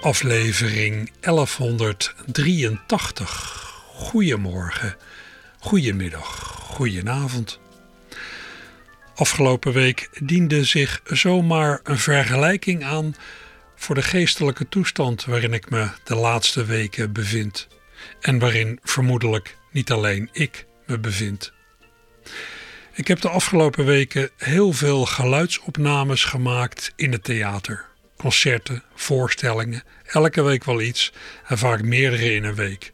aflevering 1183. Goedemorgen, goedemiddag, goedenavond. Afgelopen week diende zich zomaar een vergelijking aan voor de geestelijke toestand waarin ik me de laatste weken bevind. En waarin vermoedelijk niet alleen ik me bevind. Ik heb de afgelopen weken heel veel geluidsopnames gemaakt in het theater. Concerten, voorstellingen, elke week wel iets en vaak meerdere in een week.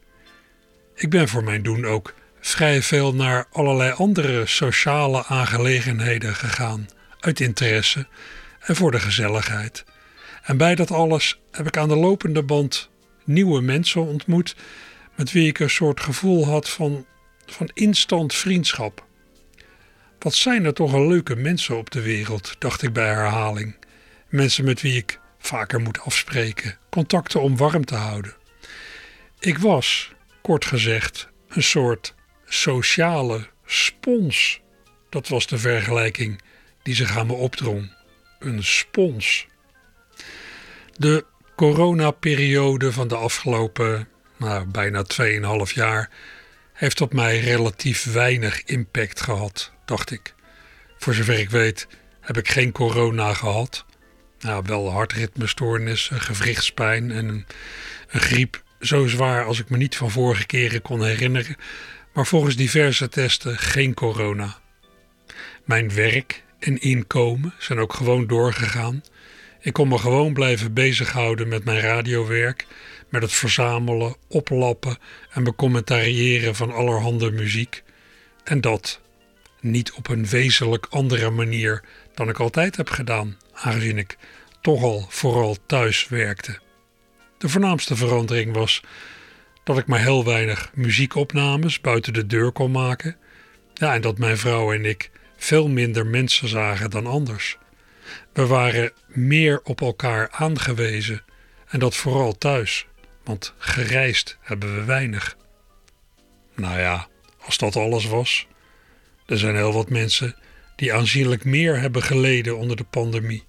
Ik ben voor mijn doen ook vrij veel naar allerlei andere sociale aangelegenheden gegaan, uit interesse en voor de gezelligheid. En bij dat alles heb ik aan de lopende band nieuwe mensen ontmoet met wie ik een soort gevoel had van, van instant vriendschap. Wat zijn er toch leuke mensen op de wereld, dacht ik bij herhaling. Mensen met wie ik vaker moet afspreken, contacten om warm te houden. Ik was, kort gezegd, een soort sociale spons. Dat was de vergelijking die zich aan me opdrong. Een spons. De coronaperiode van de afgelopen nou, bijna 2,5 jaar heeft op mij relatief weinig impact gehad, dacht ik. Voor zover ik weet heb ik geen corona gehad. Nou, wel hartritmestoornissen, gewrichtspijn en een, een griep zo zwaar als ik me niet van vorige keren kon herinneren, maar volgens diverse testen geen corona. Mijn werk en inkomen zijn ook gewoon doorgegaan. Ik kon me gewoon blijven bezighouden met mijn radiowerk, met het verzamelen, oplappen en becommentariëren van allerhande muziek. En dat niet op een wezenlijk andere manier dan ik altijd heb gedaan, aangezien ik toch al vooral thuis werkte. De voornaamste verandering was dat ik maar heel weinig muziekopnames buiten de deur kon maken. Ja, en dat mijn vrouw en ik veel minder mensen zagen dan anders. We waren meer op elkaar aangewezen en dat vooral thuis, want gereisd hebben we weinig. Nou ja, als dat alles was. Er zijn heel wat mensen die aanzienlijk meer hebben geleden onder de pandemie.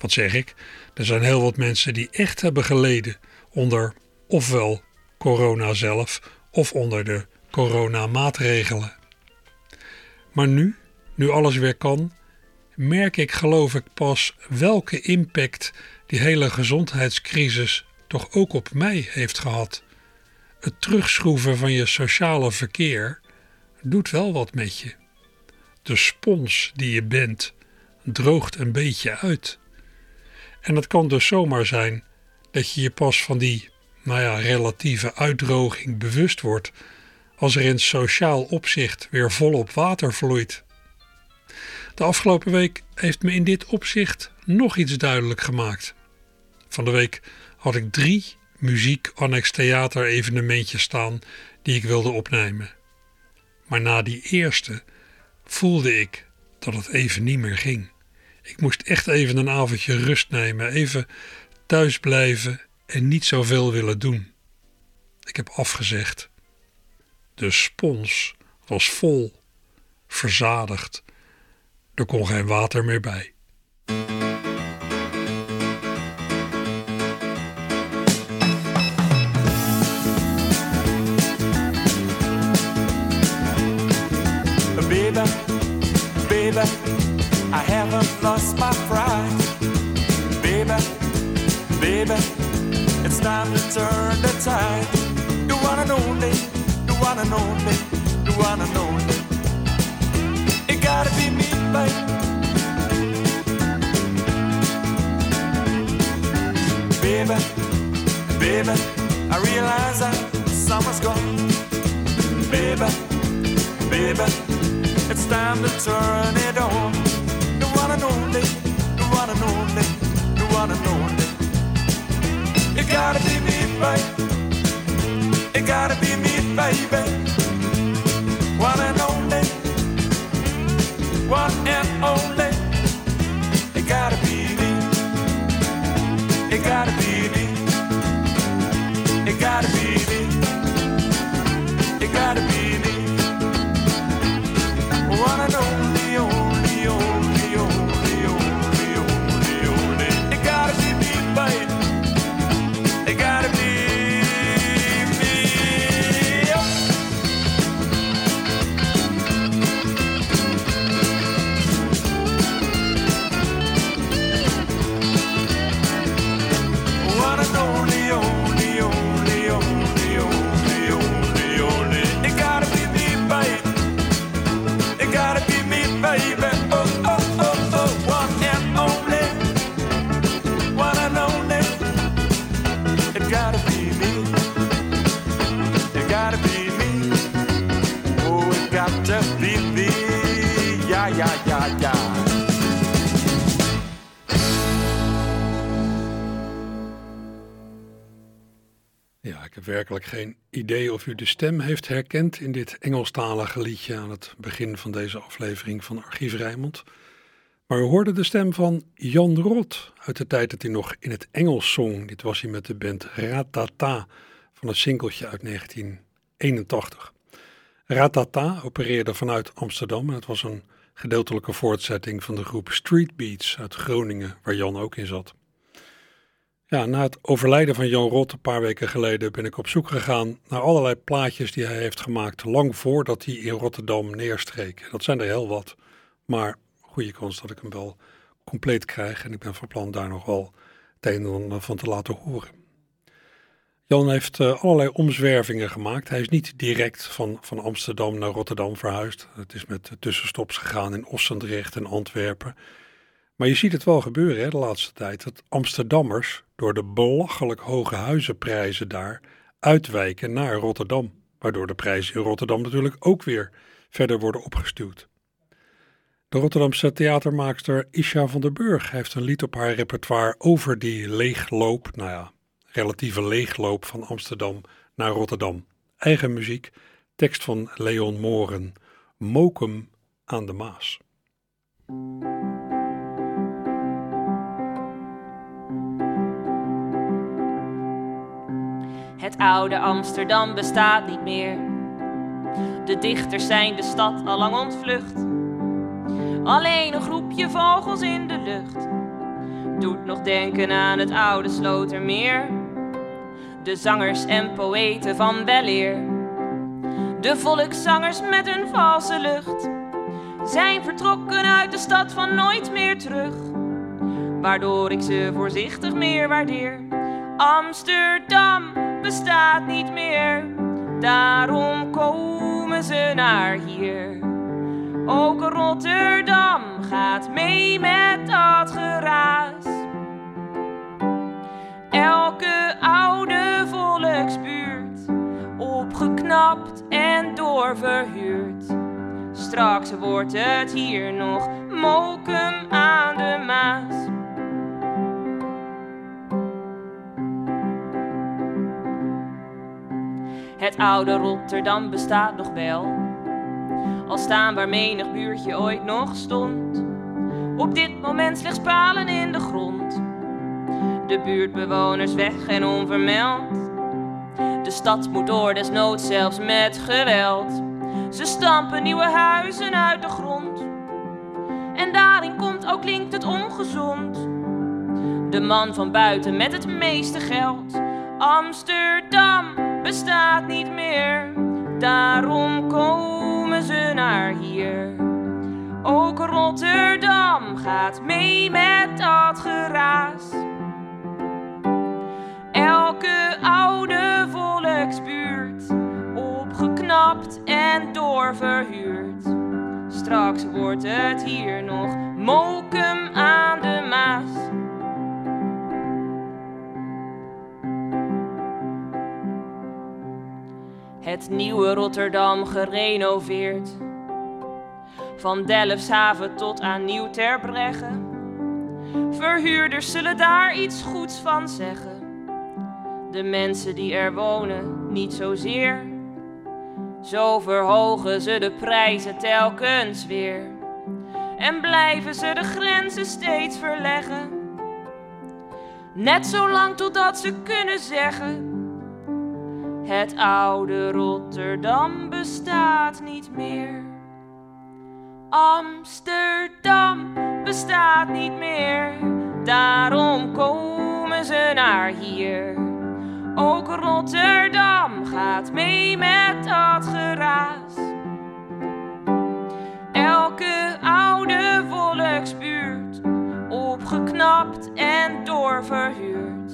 Wat zeg ik? Er zijn heel wat mensen die echt hebben geleden onder ofwel corona zelf of onder de coronamaatregelen. Maar nu, nu alles weer kan, merk ik geloof ik pas welke impact die hele gezondheidscrisis toch ook op mij heeft gehad. Het terugschroeven van je sociale verkeer doet wel wat met je. De spons die je bent droogt een beetje uit. En het kan dus zomaar zijn dat je je pas van die nou ja, relatieve uitdroging bewust wordt als er in sociaal opzicht weer volop water vloeit. De afgelopen week heeft me in dit opzicht nog iets duidelijk gemaakt. Van de week had ik drie muziek annex theater evenementjes staan die ik wilde opnemen. Maar na die eerste voelde ik dat het even niet meer ging. Ik moest echt even een avondje rust nemen, even thuis blijven en niet zoveel willen doen. Ik heb afgezegd. De spons was vol, verzadigd. Er kon geen water meer bij. And only, the one and only. It gotta be me, baby. Baby, I realize that summer's gone. Baby, baby, it's time to turn it on. The one and only, the one and only, the one and only. It gotta be me. It gotta be me, baby. One and only, one and only. It gotta be me. It gotta be me. It gotta be me. It gotta be me. One and only, ik heb werkelijk geen idee of u de stem heeft herkend in dit Engelstalige liedje aan het begin van deze aflevering van Archief Rijnmond. Maar u hoorde de stem van Jan Rot uit de tijd dat hij nog in het Engels zong. Dit was hij met de band Ratata van het singeltje uit 1981. Ratata opereerde vanuit Amsterdam en het was een gedeeltelijke voortzetting van de groep Street Beats uit Groningen, waar Jan ook in zat. Ja, na het overlijden van Jan Rot een paar weken geleden ben ik op zoek gegaan naar allerlei plaatjes die hij heeft gemaakt, lang voordat hij in Rotterdam neerstreek. Dat zijn er heel wat, maar goede kans dat ik hem wel compleet krijg en ik ben van plan daar nog wel het een en ander van te laten horen. Jan heeft eh, allerlei omzwervingen gemaakt. Hij is niet direct van, van Amsterdam naar Rotterdam verhuisd. Het is met tussenstops gegaan in Ossendrecht en Antwerpen. Maar je ziet het wel gebeuren hè, de laatste tijd, dat Amsterdammers door de belachelijk hoge huizenprijzen daar uitwijken naar Rotterdam. Waardoor de prijzen in Rotterdam natuurlijk ook weer verder worden opgestuwd. De Rotterdamse theatermaakster Isha van der Burg heeft een lied op haar repertoire over die leegloop, nou ja, relatieve leegloop van Amsterdam naar Rotterdam. Eigen muziek, tekst van Leon Moren, Mokum aan de Maas. Het oude Amsterdam bestaat niet meer. De dichters zijn de stad al lang ontvlucht. Alleen een groepje vogels in de lucht doet nog denken aan het oude Slotermeer. De zangers en poëten van weleer. De volkszangers met hun valse lucht zijn vertrokken uit de stad van nooit meer terug. Waardoor ik ze voorzichtig meer waardeer. Amsterdam bestaat niet meer, daarom komen ze naar hier. Ook Rotterdam gaat mee met dat geraas. Elke oude volksbuurt, opgeknapt en doorverhuurd. Straks wordt het hier nog mokum aan de Maas. Het oude Rotterdam bestaat nog wel. Al staan waar menig buurtje ooit nog stond. Op dit moment slechts palen in de grond. De buurtbewoners weg en onvermeld. De stad moet door, desnoods zelfs met geweld. Ze stampen nieuwe huizen uit de grond. En daarin komt ook klinkt het ongezond. De man van buiten met het meeste geld. Amsterdam bestaat niet meer. Daarom komen ze naar hier. Ook Rotterdam gaat mee met dat geraas. Elke oude volksbuurt, opgeknapt en doorverhuurd. Straks wordt het hier nog mokum aan de Maas. Het nieuwe Rotterdam gerenoveerd. Van Delfshaven tot aan Nieuw Terbregge. Verhuurders zullen daar iets goeds van zeggen. De mensen die er wonen, niet zozeer. Zo verhogen ze de prijzen telkens weer. En blijven ze de grenzen steeds verleggen. Net zolang totdat ze kunnen zeggen: Het oude Rotterdam bestaat niet meer. Amsterdam bestaat niet meer, daarom komen ze naar hier. Ook Rotterdam gaat mee met dat geraas. Elke oude volksbuurt, opgeknapt en doorverhuurd.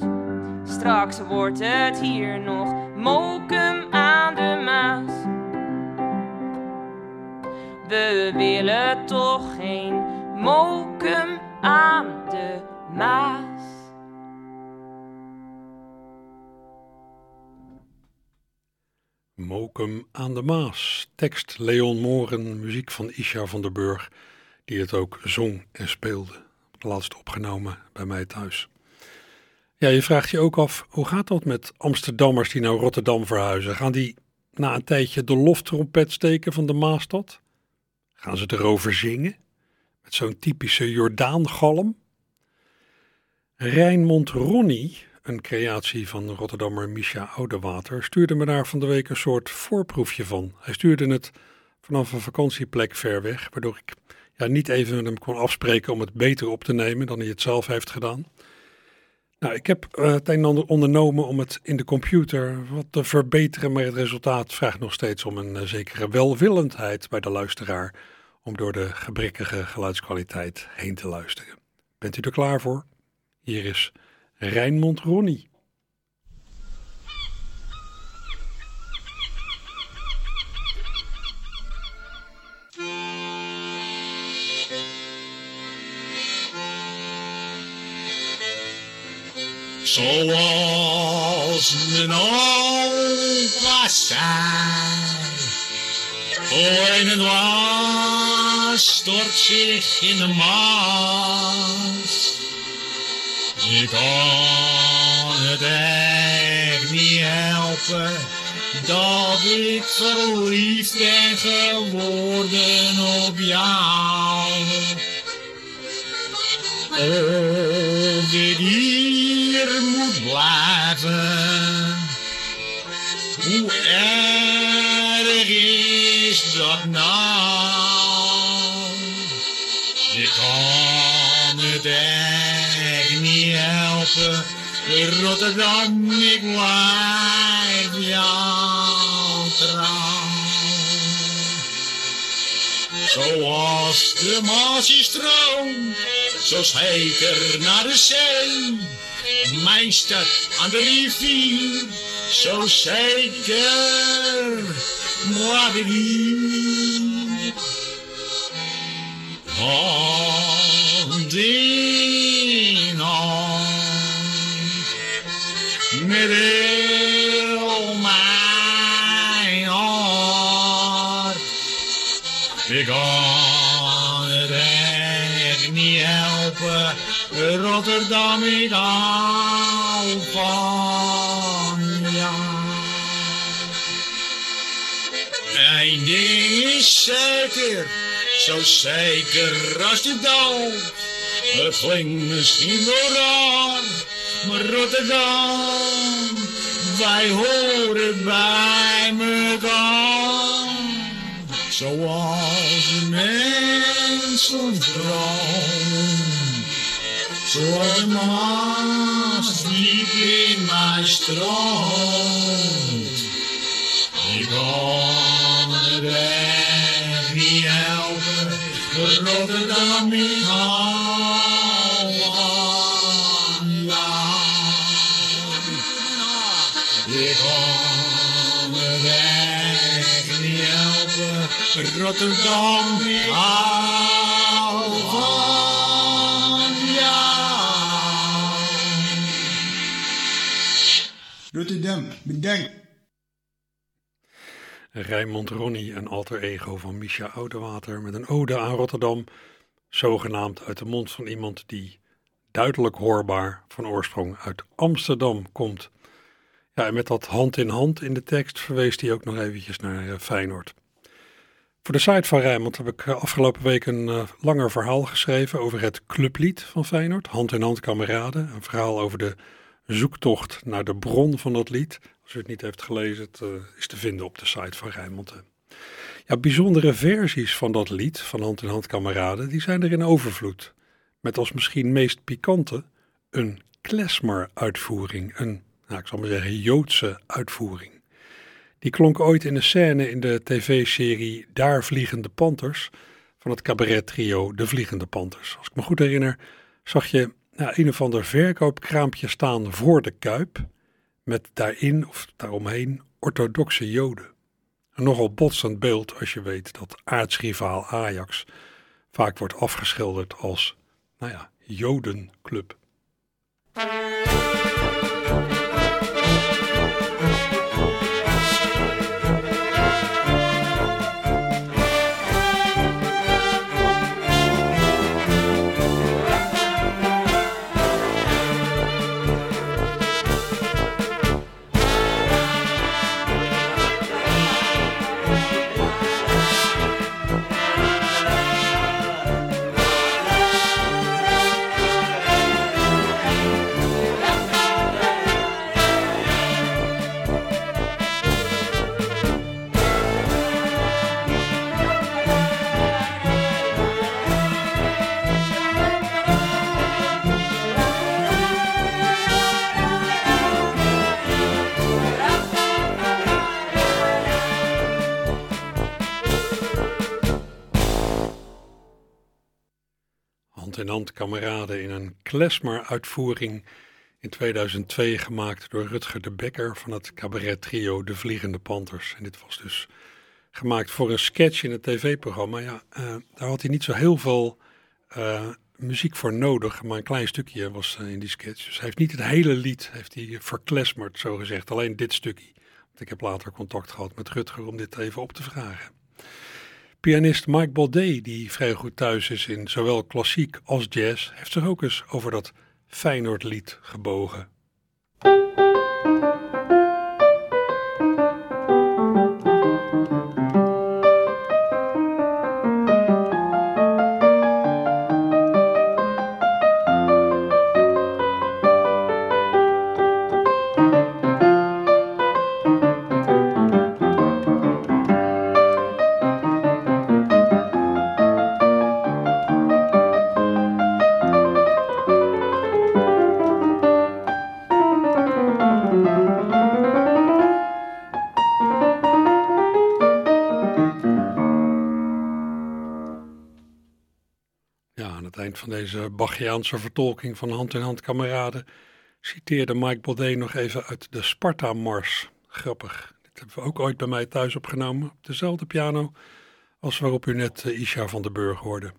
Straks wordt het hier nog mokum aan de Maas. We willen toch geen mokum aan de Maas. Mokum aan de Maas. Tekst Leon Moren, muziek van Isha van der Burg, die het ook zong en speelde. Laatst opgenomen bij mij thuis. Ja, je vraagt je ook af, hoe gaat dat met Amsterdammers die naar Rotterdam verhuizen? Gaan die na een tijdje de loftrompet steken van de Maastad? Gaan ze erover zingen? Met zo'n typische Jordaangalm? Rijnmond Ronnie, een creatie van Rotterdammer Misha Oudewater, stuurde me daar van de week een soort voorproefje van. Hij stuurde het vanaf een vakantieplek ver weg, waardoor ik ja, niet even met hem kon afspreken om het beter op te nemen dan hij het zelf heeft gedaan. Nou, ik heb uh, het een en ander ondernomen om het in de computer wat te verbeteren, maar het resultaat vraagt nog steeds om een uh, zekere welwillendheid bij de luisteraar om door de gebrekkige geluidskwaliteit heen te luisteren. Bent u er klaar voor? Hier is Rijnmond Ronnie. Zoals mijn opa zei, ooit was stort zich in de maas. Je kan het echt niet helpen dat ik verliefd ben geworden op jou. Of helpen, Rotterdam, ik blijf jou trouw. Zoals de Maasie stroomt, zo zeker naar de zee. Mijn stad aan de rivier, zo zeker moi de vie. Hand met heel mijn hart. Ik kan het echt niet helpen, Rotterdam, ik hou van jou. Eén ding is zeker, zo zeker als de dood. Het klinkt misschien wel raar, Rotterdam, wij horen bij elkaar. Zoals de mensen droom, zoals de maas diep in mij stroomt. Ik kan het echt niet helpen, Rotterdam, ik hou Rotterdam, ik. Rotterdam, bedankt. Rijnmond Ronnie, een alter ego van Misha Oudewater met een ode aan Rotterdam, zogenaamd uit de mond van iemand die duidelijk hoorbaar van oorsprong uit Amsterdam komt. Ja, en met dat hand in hand in de tekst verwees hij ook nog eventjes naar uh, Feyenoord. Voor de site van Rijnmond heb ik afgelopen week een uh, langer verhaal geschreven over het clublied van Feyenoord, Hand in Hand Kameraden. Een verhaal over de zoektocht naar de bron van dat lied. Als u het niet heeft gelezen, het uh, is te vinden op de site van Rijnmond. Ja, bijzondere versies van dat lied, van Hand in Hand Kameraden, die zijn er in overvloed. Met als misschien meest pikante een klezmer-uitvoering, een, nou, ik zal maar zeggen, Joodse uitvoering. Die klonk ooit in een scène in de tv-serie Daar Vliegen de Panthers van het cabaret-trio De Vliegende Panthers. Als ik me goed herinner, zag je nou, een of ander verkoopkraampje staan voor de Kuip, met daarin of daaromheen orthodoxe Joden. Een nogal botsend beeld als je weet dat aartsrivaal Ajax vaak wordt afgeschilderd als, nou ja, Jodenclub. Kameraden in een klezmer-uitvoering in 2002 gemaakt door Rutger de Bekker van het cabaret-trio De Vliegende Panthers. En dit was dus gemaakt voor een sketch in het tv-programma. Ja, uh, daar had hij niet zo heel veel uh, muziek voor nodig, maar een klein stukje was uh, in die sketch. Dus hij heeft niet het hele lied heeft hij verklesmerd, zo gezegd. Alleen dit stukje. Want ik heb later contact gehad met Rutger om dit even op te vragen. Pianist Mike Baudet, die vrij goed thuis is in zowel klassiek als jazz, heeft zich ook eens over dat Feyenoordlied gebogen. Deze Bachiaanse vertolking van Hand in Hand Kameraden citeerde Mike Baudet nog even uit de Sparta-mars. Grappig. Dit hebben we ook ooit bij mij thuis opgenomen, op dezelfde piano als waarop u net uh, Isha van den Burg hoorde.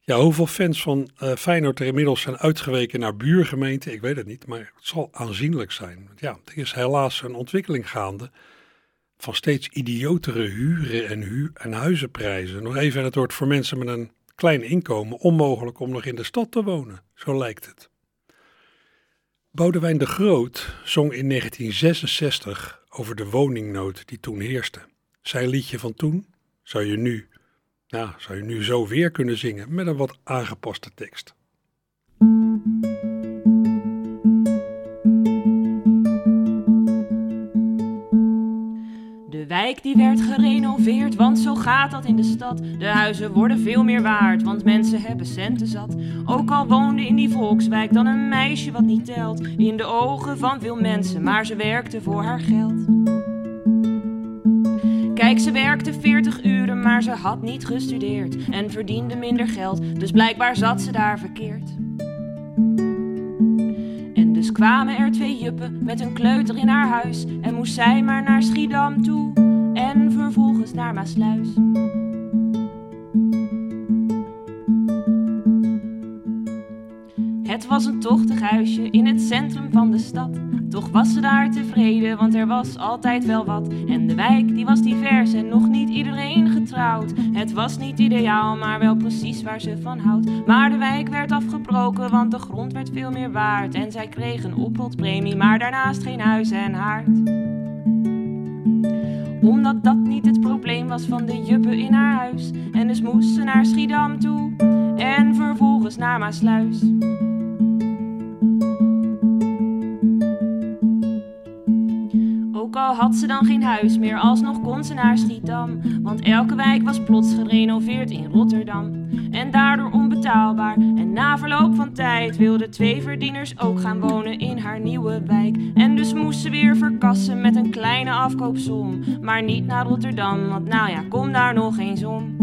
Ja, hoeveel fans van uh, Feyenoord er inmiddels zijn uitgeweken naar buurgemeenten, ik weet het niet, maar het zal aanzienlijk zijn. Ja, er is helaas een ontwikkeling gaande van steeds idiotere huren en, hu en huizenprijzen. Nog even, het wordt voor mensen met een klein inkomen onmogelijk om nog in de stad te wonen, zo lijkt het. Boudewijn de Groot zong in 1966 over de woningnood die toen heerste. Zijn liedje van toen zou je nu, nou, zou je nu zo weer kunnen zingen met een wat aangepaste tekst. Die werd gerenoveerd, want zo gaat dat in de stad. De huizen worden veel meer waard, want mensen hebben centen zat. Ook al woonde in die volkswijk dan een meisje wat niet telt. In de ogen van veel mensen, maar ze werkte voor haar geld. Kijk, ze werkte 40 uren, maar ze had niet gestudeerd en verdiende minder geld, dus blijkbaar zat ze daar verkeerd. Dus kwamen er twee juppen met een kleuter in haar huis en moest zij maar naar Schiedam toe en vervolgens naar Maasluis. Het was een tochtig huisje in het centrum van de stad. Toch was ze daar tevreden, want er was altijd wel wat. En de wijk die was divers en nog niet iedereen getrouwd. Het was niet ideaal, maar wel precies waar ze van houdt. Maar de wijk werd afgebroken, want de grond werd veel meer waard. En zij kreeg een oprotpremie, maar daarnaast geen huis en haard omdat dat niet het probleem was van de juppen in haar huis. En dus moest ze naar Schiedam toe en vervolgens naar Maasluis. Ook al had ze dan geen huis meer, alsnog kon ze naar Schiedam. Want elke wijk was plots gerenoveerd in Rotterdam. En daardoor onbetaalbaar. En na verloop van tijd wilden twee verdieners ook gaan wonen in haar nieuwe wijk. En dus moest ze weer verkassen met een kleine afkoopsom. Maar niet naar Rotterdam, want nou ja, kom daar nog eens om.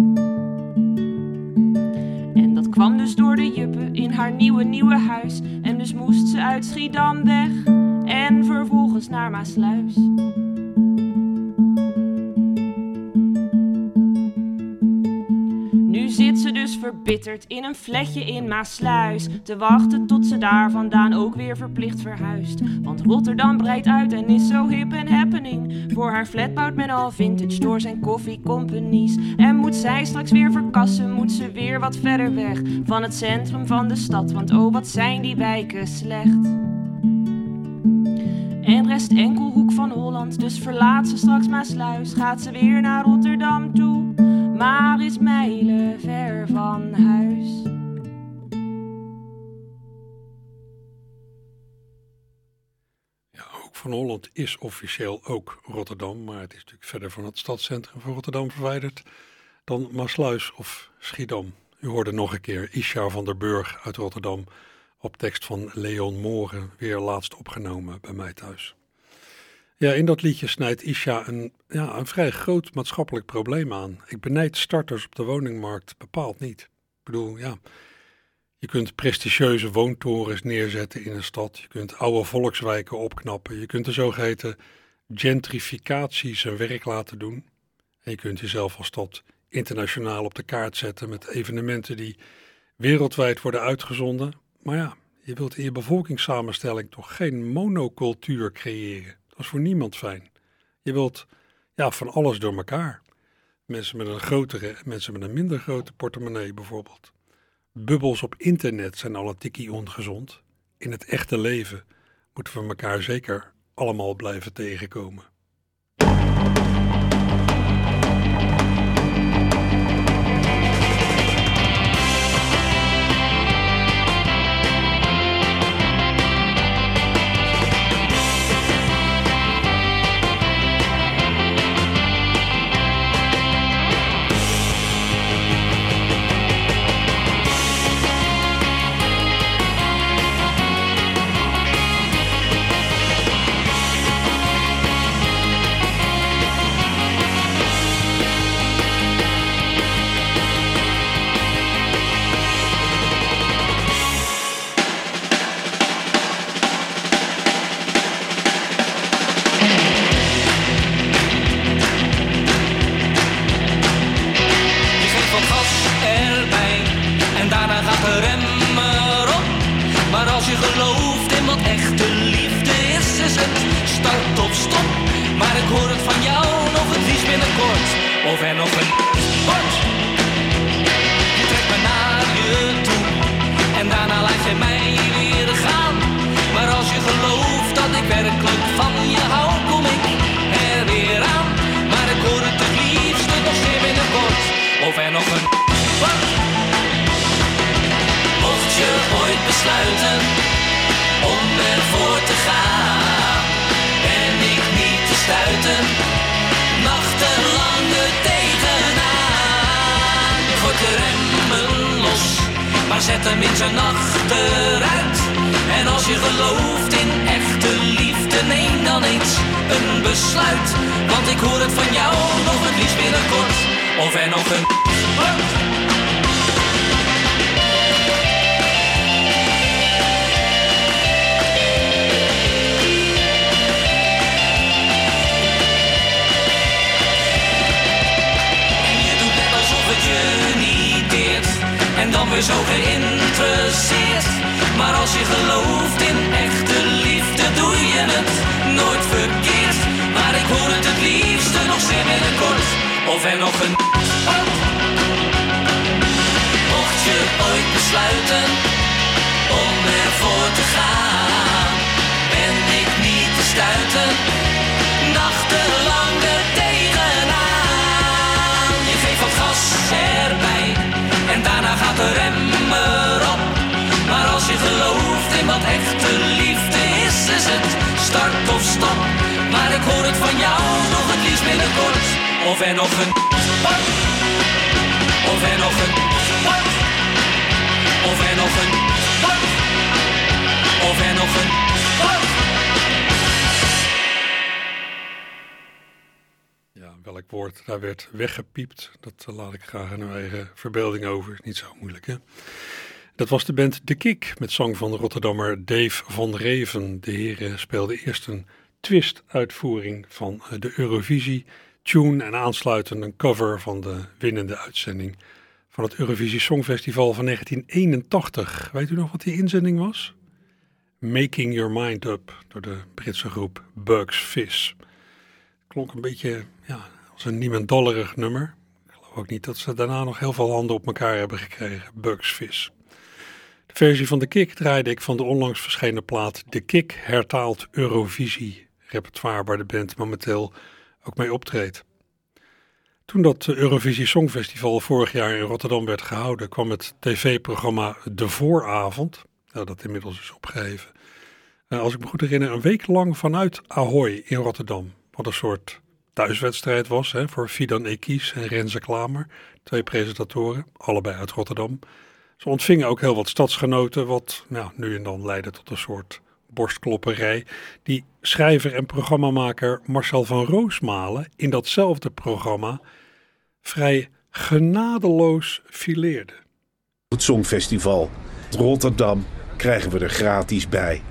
En dat kwam dus door de juppen in haar nieuwe, nieuwe huis. En dus moest ze uit Schiedam weg en vervolgens naar Maasluis. In een flatje in Maasluis. Te wachten tot ze daar vandaan ook weer verplicht verhuist. Want Rotterdam breidt uit en is zo hip en happening. Voor haar flat bouwt men al vintage stores en koffiecompanies. En moet zij straks weer verkassen, moet ze weer wat verder weg van het centrum van de stad. Want oh, wat zijn die wijken slecht. En rest enkel hoek van Holland, dus verlaat ze straks Maasluis. Gaat ze weer naar Rotterdam toe, maar is mijlen ver van huis. Hoek van Holland is officieel ook Rotterdam, maar het is natuurlijk verder van het stadscentrum van Rotterdam verwijderd dan Maasluis of Schiedam. U hoorde nog een keer Isha van der Burg uit Rotterdam op tekst van Leon Moren, weer laatst opgenomen bij mij thuis. Ja, in dat liedje snijdt Isha een, ja, een vrij groot maatschappelijk probleem aan. Ik benijd starters op de woningmarkt bepaald niet. Ik bedoel, ja, je kunt prestigieuze woontorens neerzetten in een stad. Je kunt oude volkswijken opknappen. Je kunt de zogeheten gentrificatie zijn werk laten doen. En je kunt jezelf als stad internationaal op de kaart zetten met evenementen die wereldwijd worden uitgezonden. Maar ja, je wilt in je bevolkingssamenstelling toch geen monocultuur creëren. Voor niemand fijn. Je wilt ja, van alles door elkaar. Mensen met een grotere en mensen met een minder grote portemonnee bijvoorbeeld. Bubbels op internet zijn al een tikkie ongezond. In het echte leven moeten we elkaar zeker allemaal blijven tegenkomen. Zet hem in zijn achteruit. En als je gelooft in echte liefde, neem dan eens een besluit. Want ik hoor het van jou nog het liefst binnenkort. Of er nog een En dan weer zo geïnteresseerd Maar als je gelooft in echte liefde, doe je het nooit verkeerd. Maar ik hoor het het liefste nog zeer binnenkort. Of er nog een. Mocht je ooit besluiten om ervoor te gaan, ben ik niet te stuiten. In wat echte liefde is, is het start of stop. Maar ik hoor het van jou nog het liefst binnenkort. Of er nog een. Of er nog een. Of er nog een. Of er nog een. Ja, welk woord daar werd weggepiept, dat eh, laat ik graag aan uw eigen verbeelding over. Niet zo moeilijk, hè? Dat was de band De Kik met zang van de Rotterdammer Dave van Reven. De heren speelden eerst een twist-uitvoering van eh, de Eurovisie tune en aansluitend een cover van de winnende uitzending van het Eurovisie Songfestival van 1981. Weet u nog wat die inzending was? Making Your Mind Up door de Britse groep Bugs Fizz. Klonk een beetje ja, als een niemendollerig nummer. Ik geloof ook niet dat ze daarna nog heel veel handen op elkaar hebben gekregen. Bugs Fizz. Versie van de Kick draaide ik van de onlangs verschenen plaat De Kick hertaalt Eurovisie repertoire waar de band momenteel ook mee optreedt. Toen dat Eurovisie Songfestival vorig jaar in Rotterdam werd gehouden, kwam het tv-programma De Vooravond, nou, dat inmiddels is opgeheven, eh, als ik me goed herinner, een week lang vanuit Ahoy in Rotterdam. Wat een soort thuiswedstrijd was hè, voor Fidan Ekies en Renze Klamer, twee presentatoren, allebei uit Rotterdam. Ze ontvingen ook heel wat stadsgenoten, wat nou, nu en dan leidde tot een soort borstklopperij, die schrijver en programmamaker Marcel van Roosmalen in datzelfde programma vrij genadeloos fileerde. Het Songfestival Rotterdam krijgen we er gratis bij.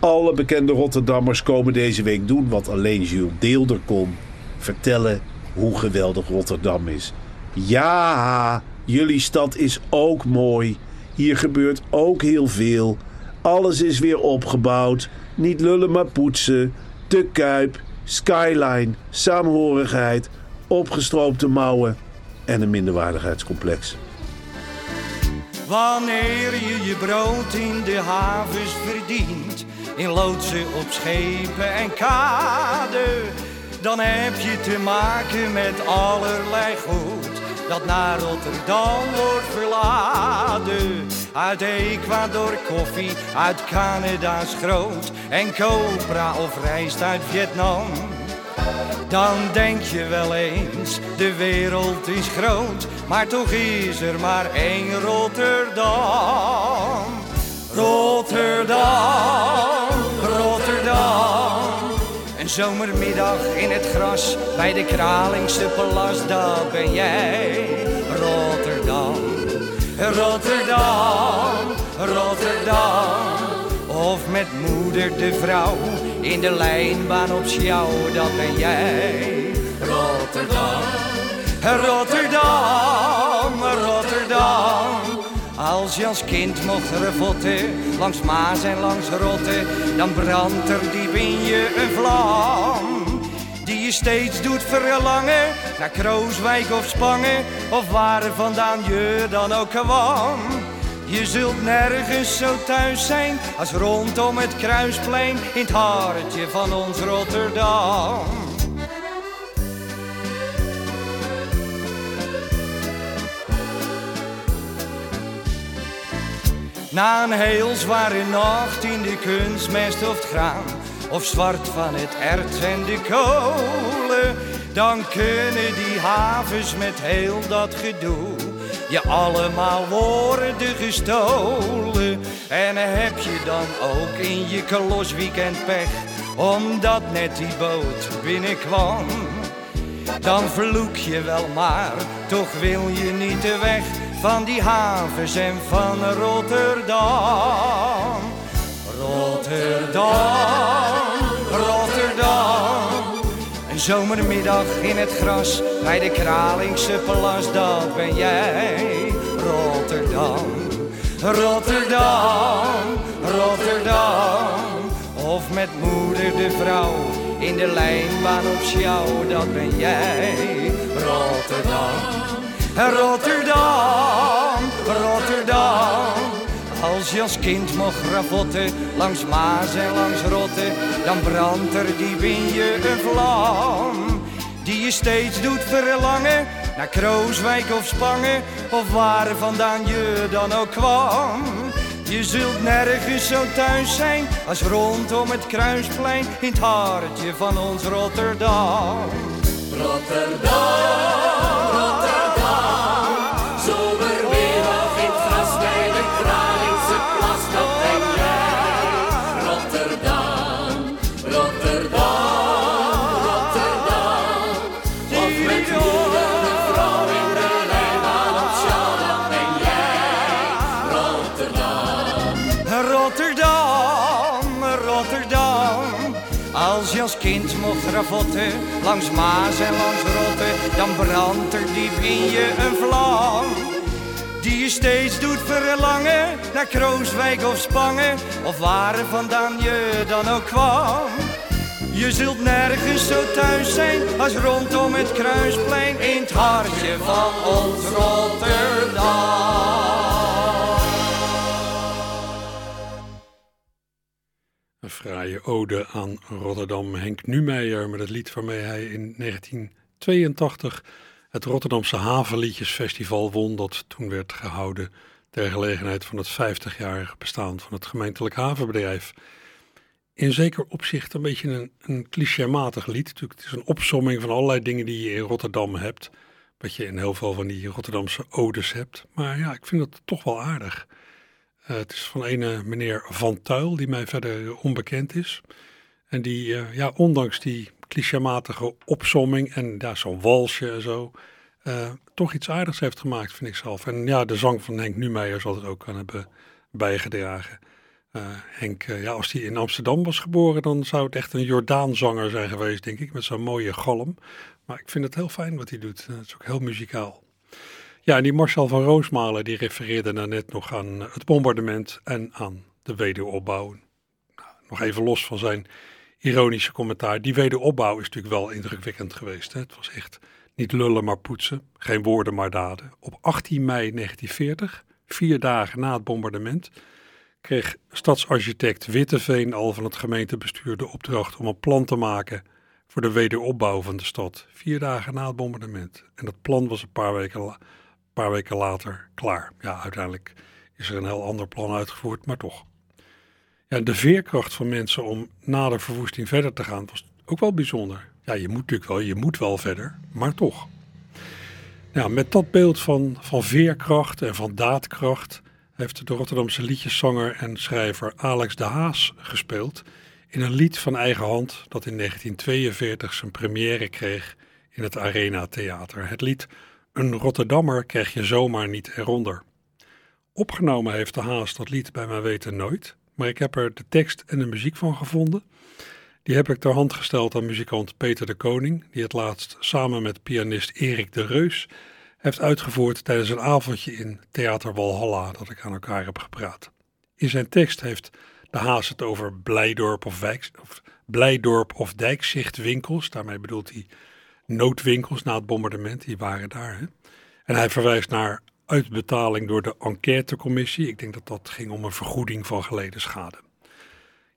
Alle bekende Rotterdammers komen deze week doen wat alleen Jules Deelder kon. Vertellen hoe geweldig Rotterdam is. Ja, jullie stad is ook mooi. Hier gebeurt ook heel veel. Alles is weer opgebouwd. Niet lullen maar poetsen. De Kuip, Skyline, saamhorigheid, opgestroopte mouwen en een minderwaardigheidscomplex. Wanneer je je brood in de havens verdient, in loodsen op schepen en kade, dan heb je te maken met allerlei goed dat naar Rotterdam wordt verladen. Uit Ecuador koffie, uit Canada schroot en cobra of rijst uit Vietnam. Dan denk je wel eens, de wereld is groot, maar toch is er maar één. Rotterdam, Rotterdam. Zomermiddag in het gras bij de Kralingse Plas, dat ben jij. Rotterdam, Rotterdam, Rotterdam. Of met moeder de vrouw in de lijnbaan op sjouw, dat ben jij. Rotterdam, Rotterdam, Rotterdam. Als je als kind mocht revotten, langs Maas en langs Rotte, dan brandt er diep in je een vlam. Die je steeds doet verlangen naar Krooswijk of Spangen, of waar vandaan je dan ook kwam. Je zult nergens zo thuis zijn als rondom het kruisplein in het hartje van ons Rotterdam. Na een heel zware nacht in de kunstmest of het graan, of zwart van het erts en de kolen, dan kunnen die havens met heel dat gedoe je allemaal worden gestolen. En heb je dan ook in je kolosweekend pech, omdat net die boot binnenkwam. Dan vloek je wel maar, toch wil je niet de weg van die havens en van Rotterdam. Rotterdam, Rotterdam. Een zomermiddag in het gras bij de Kralingse Plas, dat ben jij. Rotterdam, Rotterdam, Rotterdam. Of met moeder de vrouw in de lijnbaan op sjouw, dat ben jij. Rotterdam, Rotterdam, Rotterdam. Als je als kind mocht ravotten langs Maas en langs Rotte, dan brandt er diep in je een vlam. Die je steeds doet verlangen naar Krooswijk of Spangen, of waar vandaan je dan ook kwam. Je zult nergens zo thuis zijn als rondom het Kruisplein in het hartje van ons. Rotterdam, Rotterdam, langs Maas en langs Rotte, dan brandt er diep in je een vlam. Die je steeds doet verlangen naar Krooswijk of Spangen, of waar vandaan je dan ook kwam. Je zult nergens zo thuis zijn als rondom het Kruisplein in het hartje van ons Rotterdam. Een fraaie ode aan Rotterdam. Henk Numeijer met het lied waarmee hij in 1982 het Rotterdamse Havenliedjesfestival won. Dat toen werd gehouden ter gelegenheid van het 50-jarige bestaan van het gemeentelijk havenbedrijf. In zeker opzicht een beetje een, een clichématig lied. Natuurlijk, het is een opsomming van allerlei dingen die je in Rotterdam hebt. Wat je in heel veel van die Rotterdamse odes hebt. Maar ja, ik vind het toch wel aardig. Uh, het is van ene meneer Van Tuil, die mij verder onbekend is. En die, uh, ja, ondanks die clichématige opsomming en ja, zo'n walsje en zo, toch iets aardigs heeft gemaakt, vind ik zelf. En ja, de zang van Henk Numeijer zal het ook aan hebben bijgedragen. Henk, ja, als hij in Amsterdam was geboren, dan zou het echt een Jordaanzanger zijn geweest, denk ik, met zo'n mooie galm. Maar ik vind het heel fijn wat hij doet. Het is ook heel muzikaal. Ja, en die Marcel van Roosmalen die refereerde net nog aan het bombardement en aan de wederopbouw. Nou, nog even los van zijn ironische commentaar. Die wederopbouw is natuurlijk wel indrukwekkend geweest. Hè? Het was echt niet lullen maar poetsen, geen woorden maar daden. Op 18 mei 1940, vier dagen na het bombardement, kreeg stadsarchitect Witteveen al van het gemeentebestuur de opdracht om een plan te maken voor de wederopbouw van de stad. Vier dagen na het bombardement. En dat plan was een paar weken later paar weken later klaar. Ja, uiteindelijk is er een heel ander plan uitgevoerd, maar toch. Ja, de veerkracht van mensen om na de verwoesting verder te gaan was ook wel bijzonder. Ja, je moet natuurlijk wel, je moet wel verder, maar toch. Nou, met dat beeld van, van veerkracht en van daadkracht heeft de Rotterdamse liedjeszanger en schrijver Alex de Haas gespeeld in een lied van eigen hand dat in 1942 zijn première kreeg in het Arena Theater. Het lied een Rotterdammer krijg je zomaar niet eronder. Opgenomen heeft de Haas dat lied bij mijn weten nooit, maar ik heb er de tekst en de muziek van gevonden. Die heb ik ter hand gesteld aan muzikant Peter de Koning, die het laatst samen met pianist Erik de Reus heeft uitgevoerd tijdens een avondje in Theater Walhalla dat ik aan elkaar heb gepraat. In zijn tekst heeft de Haas het over Blijdorp of, of, Blijdorp of Dijkzichtwinkels, daarmee bedoelt hij noodwinkels na het bombardement, die waren daar. Hè? En hij verwijst naar uitbetaling door de enquêtecommissie. Ik denk dat dat ging om een vergoeding van geleden schade.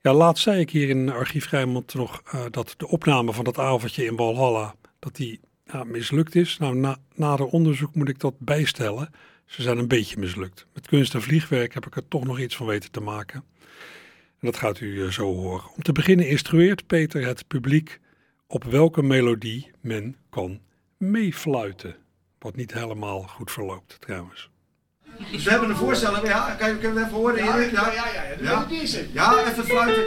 Ja, laatst zei ik hier in Archief Rijnmond nog uh, dat de opname van dat avondje in Walhalla, dat die ja, mislukt is. Nou, na, na de onderzoek moet ik dat bijstellen. Ze zijn een beetje mislukt. Met kunst en vliegwerk heb ik er toch nog iets van weten te maken. En dat gaat u uh, zo horen. Om te beginnen instrueert Peter het publiek op welke melodie men kan meefluiten. Wat niet helemaal goed verloopt trouwens. Dus we hebben een voorstelling. Ja, kan je, kunnen we even horen, Erik? Ja, ja, ja. ja, ja. Deze. ja even fluiten.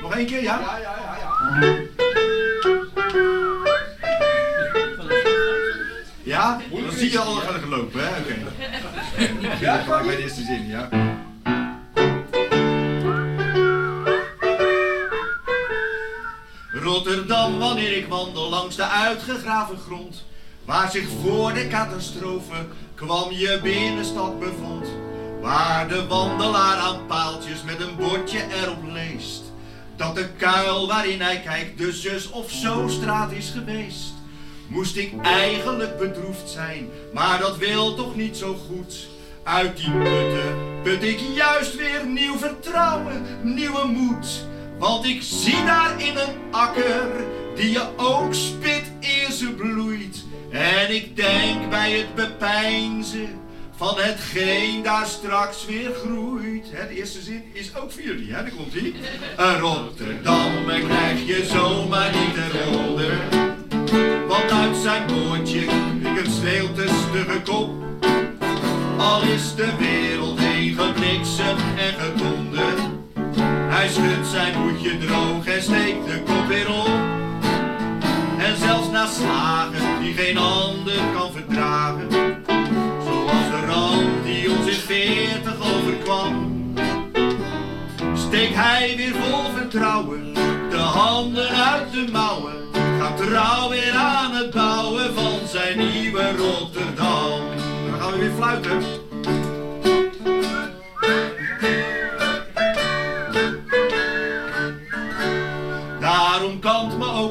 Nog één keer, ja? Ja, ja, ja. Ja, ja? dan zie je al gaan gelopen, hè? Oké. Okay. Ja, bij de eerste zin, ja. Rotterdam, wanneer ik wandel langs de uitgegraven grond, waar zich voor de catastrofe kwam je binnenstad bevond. Waar de wandelaar aan paaltjes met een bordje erop leest. Dat de kuil waarin hij kijkt de of zo straat is geweest. Moest ik eigenlijk bedroefd zijn, maar dat wil toch niet zo goed. Uit die putten put ik juist weer nieuw vertrouwen, nieuwe moed. Want ik zie daar in een akker die je ook spit eer ze bloeit. En ik denk bij het bepeinzen van hetgeen daar straks weer groeit. de eerste zin is ook voor jullie, hè? Daar komt ie. Rotterdam krijg je zomaar niet eronder. Want uit zijn boordje ik een sneeuw te stugge kop. Al is de wereld heen gebliksem en gedonder. Hij schudt zijn hoedje droog en steekt de kop weer op. En zelfs na slagen die geen ander kan verdragen. Zoals de ramp die ons in veertig overkwam. Steekt hij weer vol vertrouwen de handen uit de mouwen. Gaat trouw weer aan het bouwen van zijn nieuwe Rotterdam. Dan gaan we weer fluiten.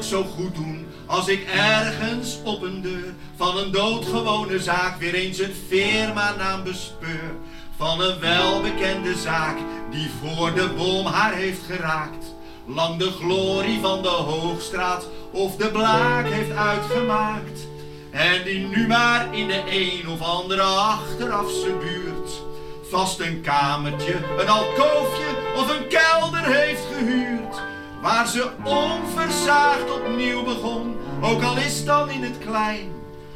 Zo goed doen als ik ergens op een deur van een doodgewone zaak weer eens een firma-naam bespeur. Van een welbekende zaak die voor de bom haar heeft geraakt. Lang de glorie van de Hoogstraat of de Blaak heeft uitgemaakt. En die nu maar in de een of andere achterafse buurt vast een kamertje, een alkoofje of een kelder heeft gehuurd. Waar ze onversaagd opnieuw begon, ook al is dan in het klein.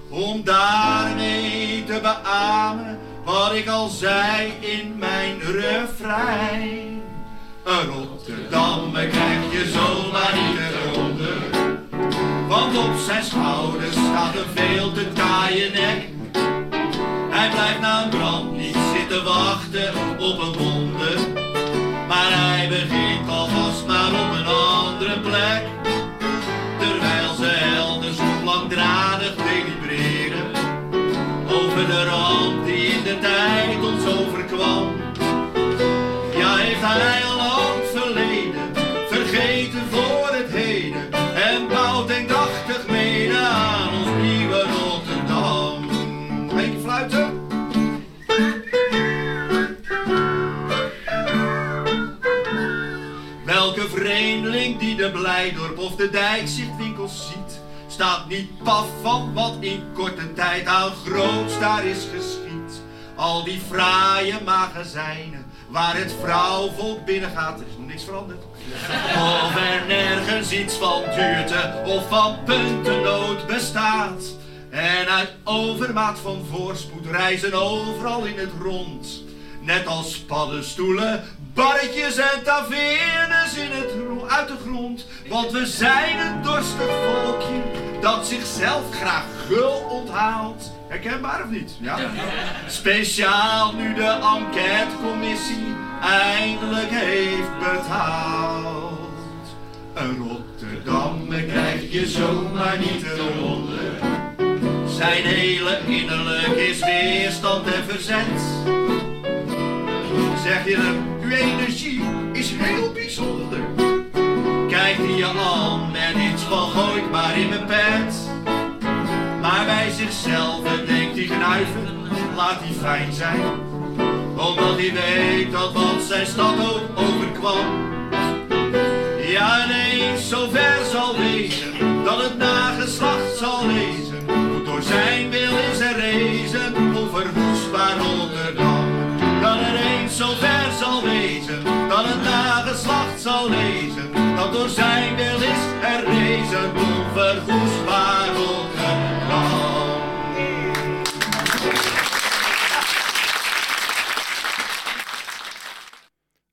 Om daarmee te beamen wat ik al zei in mijn refrein. Een Rotterdammer krijg je zomaar niet eronder. Want op zijn schouders staat een veel te taaie nek. Hij blijft na een brand niet zitten wachten op een wonde. Maar hij begint alvast op een andere plek. Terwijl ze elders nog langdradig delibereren. Over de ramp die in de tijd ons overkwam. Ja, heeft hij de Dijkzichtwinkels ziet, staat niet paf van wat in korte tijd aan groots daar is geschied. Al die fraaie magazijnen waar het vrouwvolk binnengaat, er is niks veranderd. Of er nergens iets van duurte of van puntennood bestaat. En uit overmaat van voorspoed reizen overal in het rond. Net als paddenstoelen, barretjes en tavernes in het, uit de grond. Want we zijn een dorstig volkje dat zichzelf graag gul onthaalt. Herkenbaar of niet? Ja. Speciaal nu de enquêtecommissie eindelijk heeft betaald. Een Rotterdammer krijg je zomaar niet eronder. Zijn hele innerlijk is weerstand en verzet. Zeg je hem, uw energie is heel bijzonder. Kijkt hij je aan en iets van gooit maar in mijn pet. Maar bij zichzelf denkt hij knuiven, laat hij fijn zijn. Omdat hij weet dat wat zijn stad ook overkwam. Ja, nee, zover zal wezen dat het nageslacht zal lezen. Door zijn wil is er rezen, onverwoestbaar Rotterdam. Dat er eens zover zal wezen dat het nageslacht zal lezen. Dat door zijn wil is er rezen, onverwoestbaar Rotterdam.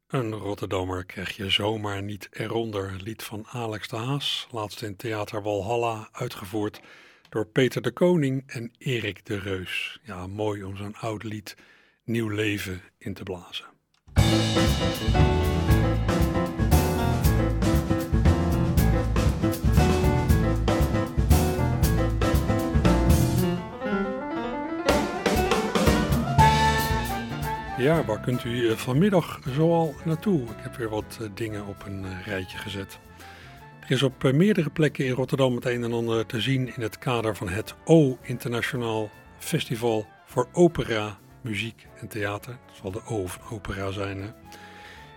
Een Rotterdammer krijg je zomaar niet eronder. Lied van Alex de Haas, laatst in Theater Walhalla, uitgevoerd door Peter de Koning en Erik de Reus. Ja, mooi om zo'n oud lied nieuw leven in te blazen. Ja, waar kunt u eh, vanmiddag zoal naartoe? Ik heb weer wat eh, dingen op een eh, rijtje gezet. Er is op meerdere plekken in Rotterdam het een en ander te zien in het kader van het O Internationaal Festival voor Opera, Muziek en Theater. Dat zal de O van opera zijn. Hè?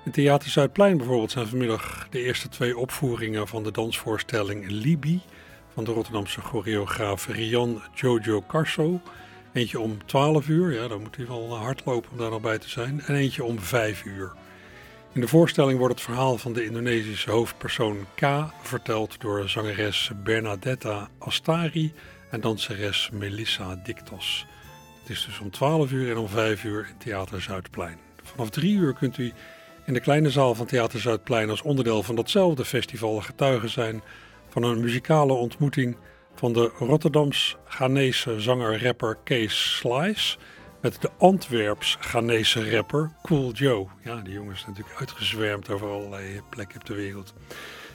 In Theater Zuidplein bijvoorbeeld zijn vanmiddag de eerste twee opvoeringen van de dansvoorstelling Libi van de Rotterdamse choreograaf Rian Jojo Carso. Eentje om 12 uur, ja, dan moet hij wel hard lopen om daar nog bij te zijn. En eentje om 5 uur. In de voorstelling wordt het verhaal van de Indonesische hoofdpersoon K verteld door zangeres Bernadetta Astari en danseres Melissa Dictos. Het is dus om 12 uur en om 5 uur in Theater Zuidplein. Vanaf 3 uur kunt u in de kleine zaal van Theater Zuidplein als onderdeel van datzelfde festival getuige zijn van een muzikale ontmoeting van de Rotterdams-Ghanese zanger-rapper Kees Slice met de Antwerps-Ghanese rapper Cool Joe. Ja, die jongen is natuurlijk uitgezwermd over allerlei plekken op de wereld.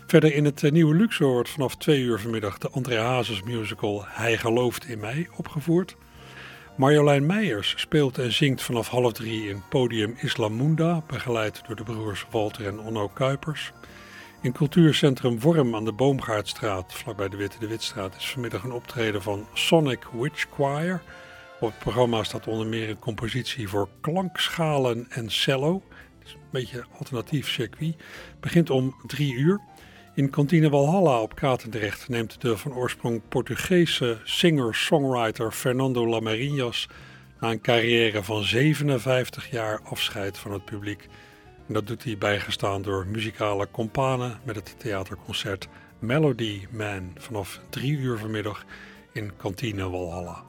Verder in het eh, nieuwe Luxor wordt vanaf twee uur vanmiddag de André Hazes musical Hij gelooft in mij opgevoerd. Marjolein Meijers speelt en zingt vanaf half drie in podium Islamunda, begeleid door de broers Walter en Onno Kuipers. In cultuurcentrum Worm aan de Boomgaardstraat, vlakbij de Witte de Witstraat, is vanmiddag een optreden van Sonic Witch Choir. Op het programma staat onder meer een compositie voor klankschalen en cello. Het is een beetje alternatief circuit. Begint om drie uur. In kantine Walhalla op Katendrecht neemt de van oorsprong Portugese singer-songwriter Fernando Lamarinas na een carrière van 57 jaar afscheid van het publiek. En dat doet hij bijgestaan door muzikale companen met het theaterconcert Melody Man vanaf drie uur vanmiddag in kantine Walhalla.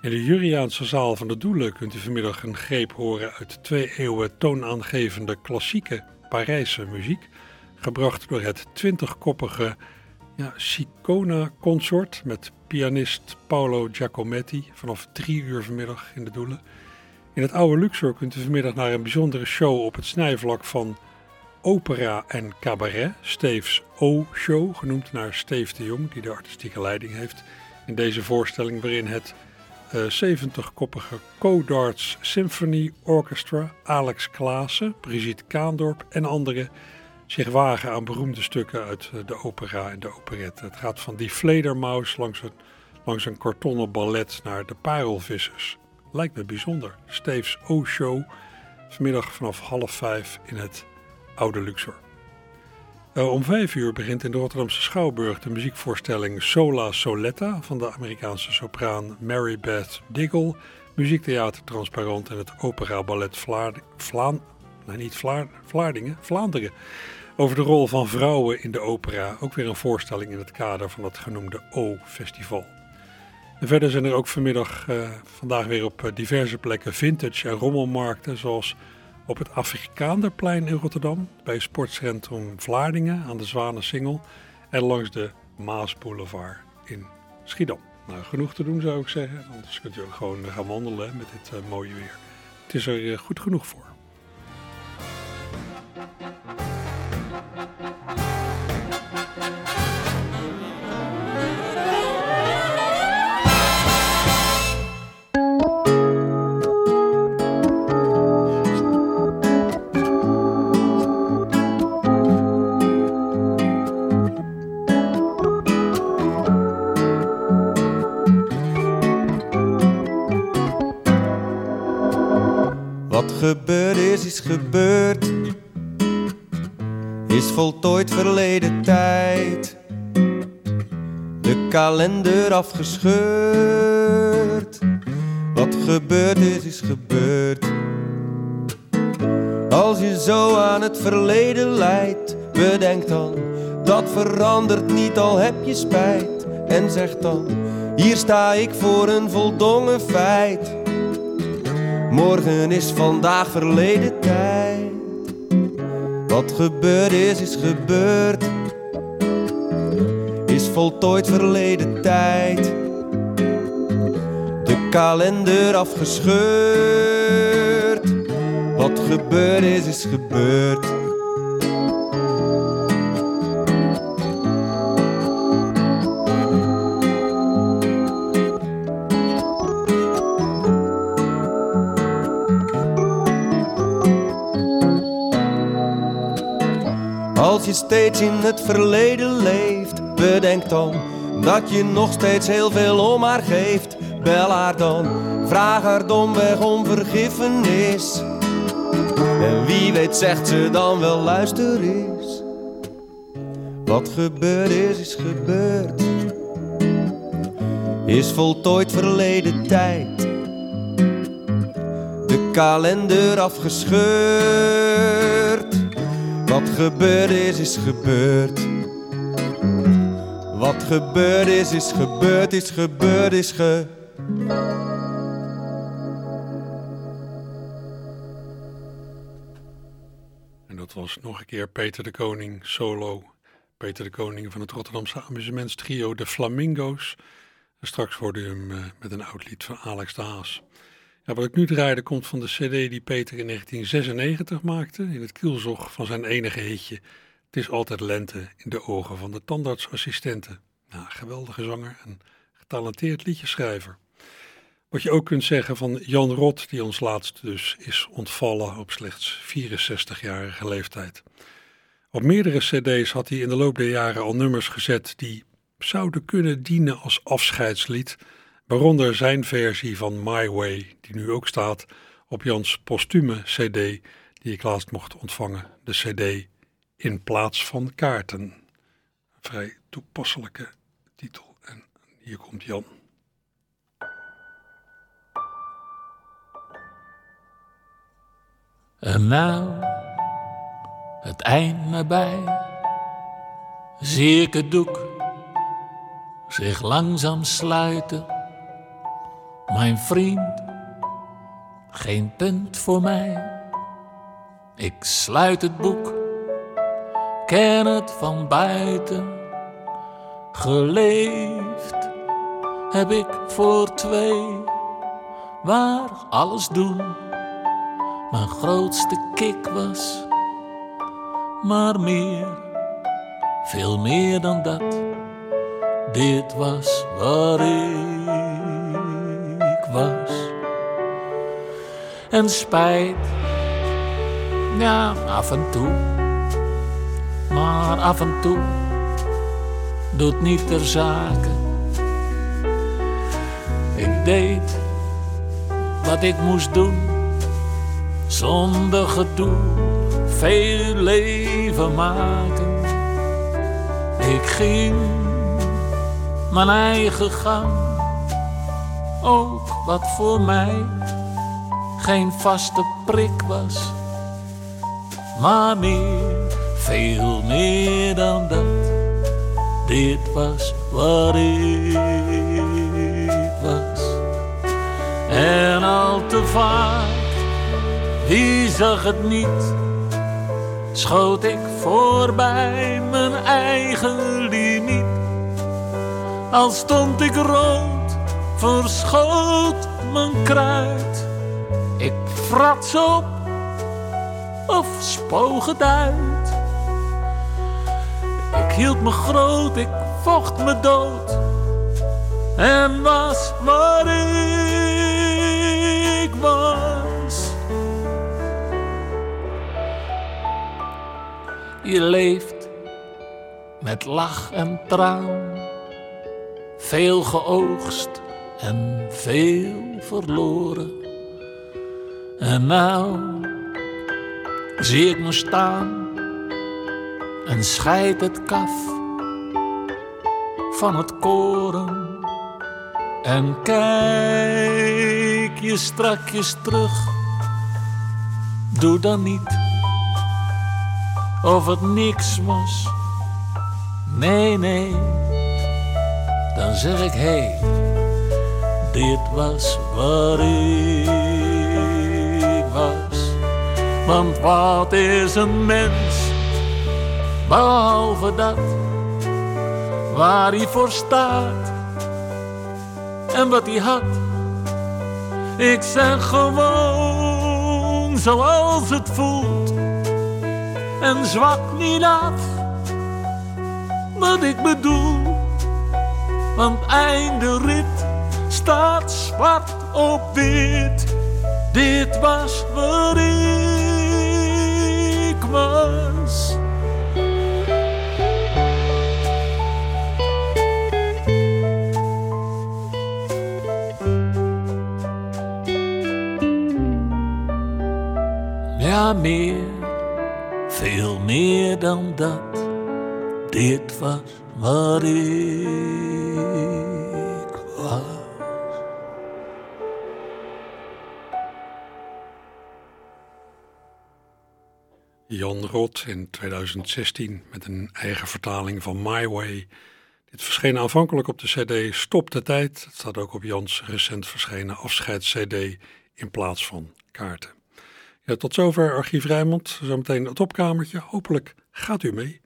In de Juriaanse zaal van de Doelen kunt u vanmiddag een greep horen uit twee eeuwen toonaangevende klassieke Parijse muziek, gebracht door het twintigkoppige ja, Sicona Consort met pianist Paolo Giacometti vanaf drie uur vanmiddag in de Doelen. In het oude Luxor kunt u vanmiddag naar een bijzondere show op het snijvlak van opera en cabaret. Steves O-show, genoemd naar Steve de Jong, die de artistieke leiding heeft. In deze voorstelling waarin het uh, 70-koppige Codarts Symphony Orchestra, Alex Klaassen, Brigitte Kaandorp en anderen zich wagen aan beroemde stukken uit de opera en de operette. Het gaat van die Fledermaus langs een, langs een kartonnen ballet naar de Parelvissers. Lijkt me bijzonder. Steves O-show. Vanmiddag vanaf half vijf in het Oude Luxor. Uh, om vijf uur begint in de Rotterdamse Schouwburg de muziekvoorstelling Sola Soletta van de Amerikaanse sopraan Mary Beth Diggle, muziektheater Transparant en het opera ballet Vlaan, niet Vlaar Vlaardingen, Vlaanderen. Over de rol van vrouwen in de opera, ook weer een voorstelling in het kader van het genoemde O-festival. Verder zijn er ook vanmiddag, uh, vandaag weer op eh, diverse plekken vintage en rommelmarkten, zoals op het Afrikaanderplein in Rotterdam, bij Sportcentrum Vlaardingen aan de Zwanensingel en langs de Maasboulevard in Schiedam. Nou, genoeg te doen zou ik zeggen, anders kunt u ook gewoon gaan wandelen met dit uh, mooie weer. Het is er goed genoeg voor. Gebeurd is, voltooid verleden tijd. De kalender afgescheurd. Wat gebeurd is, is gebeurd. Als je zo aan het verleden leidt, bedenk dan, dat verandert niet al heb je spijt. En zeg dan, hier sta ik voor een voldongen feit. Morgen is vandaag verleden tijd. Wat gebeurd is, is gebeurd. Is voltooid verleden tijd. De kalender afgescheurd. Wat gebeurd is, is gebeurd. Steeds in het verleden leeft, bedenk dan dat je nog steeds heel veel om haar geeft. Bel haar dan, vraag haar domweg om vergiffenis. En wie weet zegt ze dan wel luister eens. Wat gebeurd is, is gebeurd. Is voltooid verleden tijd. De kalender afgescheurd. Wat gebeurd is, is gebeurd. Wat gebeurd is, is gebeurd, is gebeurd, is gebeurd. En dat was nog een keer Peter de Koning solo. Peter de Koning van het Rotterdamse amusementstrio De Flamingo's. En straks hoorde u hem eh, met een oud lied van Alex de Haas. Ja, wat ik nu draaide komt van de cd die Peter in 1996 maakte. In het kielzog van zijn enige hitje. Het is altijd lente in de ogen van de tandartsassistenten. Nou, geweldige zanger en getalenteerd liedjeschrijver. Wat je ook kunt zeggen van Jan Rot, die ons laatst dus is ontvallen op slechts 64-jarige leeftijd. Op meerdere cd's had hij in de loop der jaren al nummers gezet die zouden kunnen dienen als afscheidslied, waaronder zijn versie van My Way, die nu ook staat op Jans postume cd, die ik laatst mocht ontvangen, de cd In plaats van kaarten. Een vrij toepasselijke titel. En hier komt Jan. En nou, het eind nabij, zie ik het doek zich langzaam sluiten. Mijn vriend, geen punt voor mij. Ik sluit het boek, ken het van buiten. Geleefd heb ik voor twee, waar alles doen mijn grootste kick was. Maar meer, veel meer dan dat, dit was waar ik was. En spijt, ja, af en toe, maar af en toe doet niet ter zake. Ik deed wat ik moest doen zonder gedoe veel leven maken. Ik ging mijn eigen gang, ook wat voor mij geen vaste prik was, maar meer, veel meer dan dat. Dit was waar ik was. En al te vaak wie zag het niet? Schoot ik voorbij mijn eigen limiet. Al stond ik rood, verschoot mijn kruid. Ik frats op of spoog uit. Ik hield me groot, ik vocht me dood. En was waar ik was. Je leeft met lach en traan, veel geoogst en veel verloren. En nou zie ik me staan en scheid het kaf van het koren. En kijk je strakjes terug, doe dan niet of het niks was. Nee, nee, dan zeg ik hé, hey, dit was waar ik was. Want wat is een mens, behalve dat waar hij voor staat en wat hij had. Ik zeg gewoon zoals het voelt en zwak niet af wat ik bedoel. Want einde rit staat zwart op wit. Dit was waar ik was. Ja, meer, veel meer dan dat. Dit was waar ik. Rot in 2016 met een eigen vertaling van My Way. Dit verscheen aanvankelijk op de CD Stop de Tijd. Het staat ook op Jans recent verschenen afscheids-CD in plaats van kaarten. Ja, tot zover Archief Rijnmond. Zometeen het opkamertje. Hopelijk gaat u mee.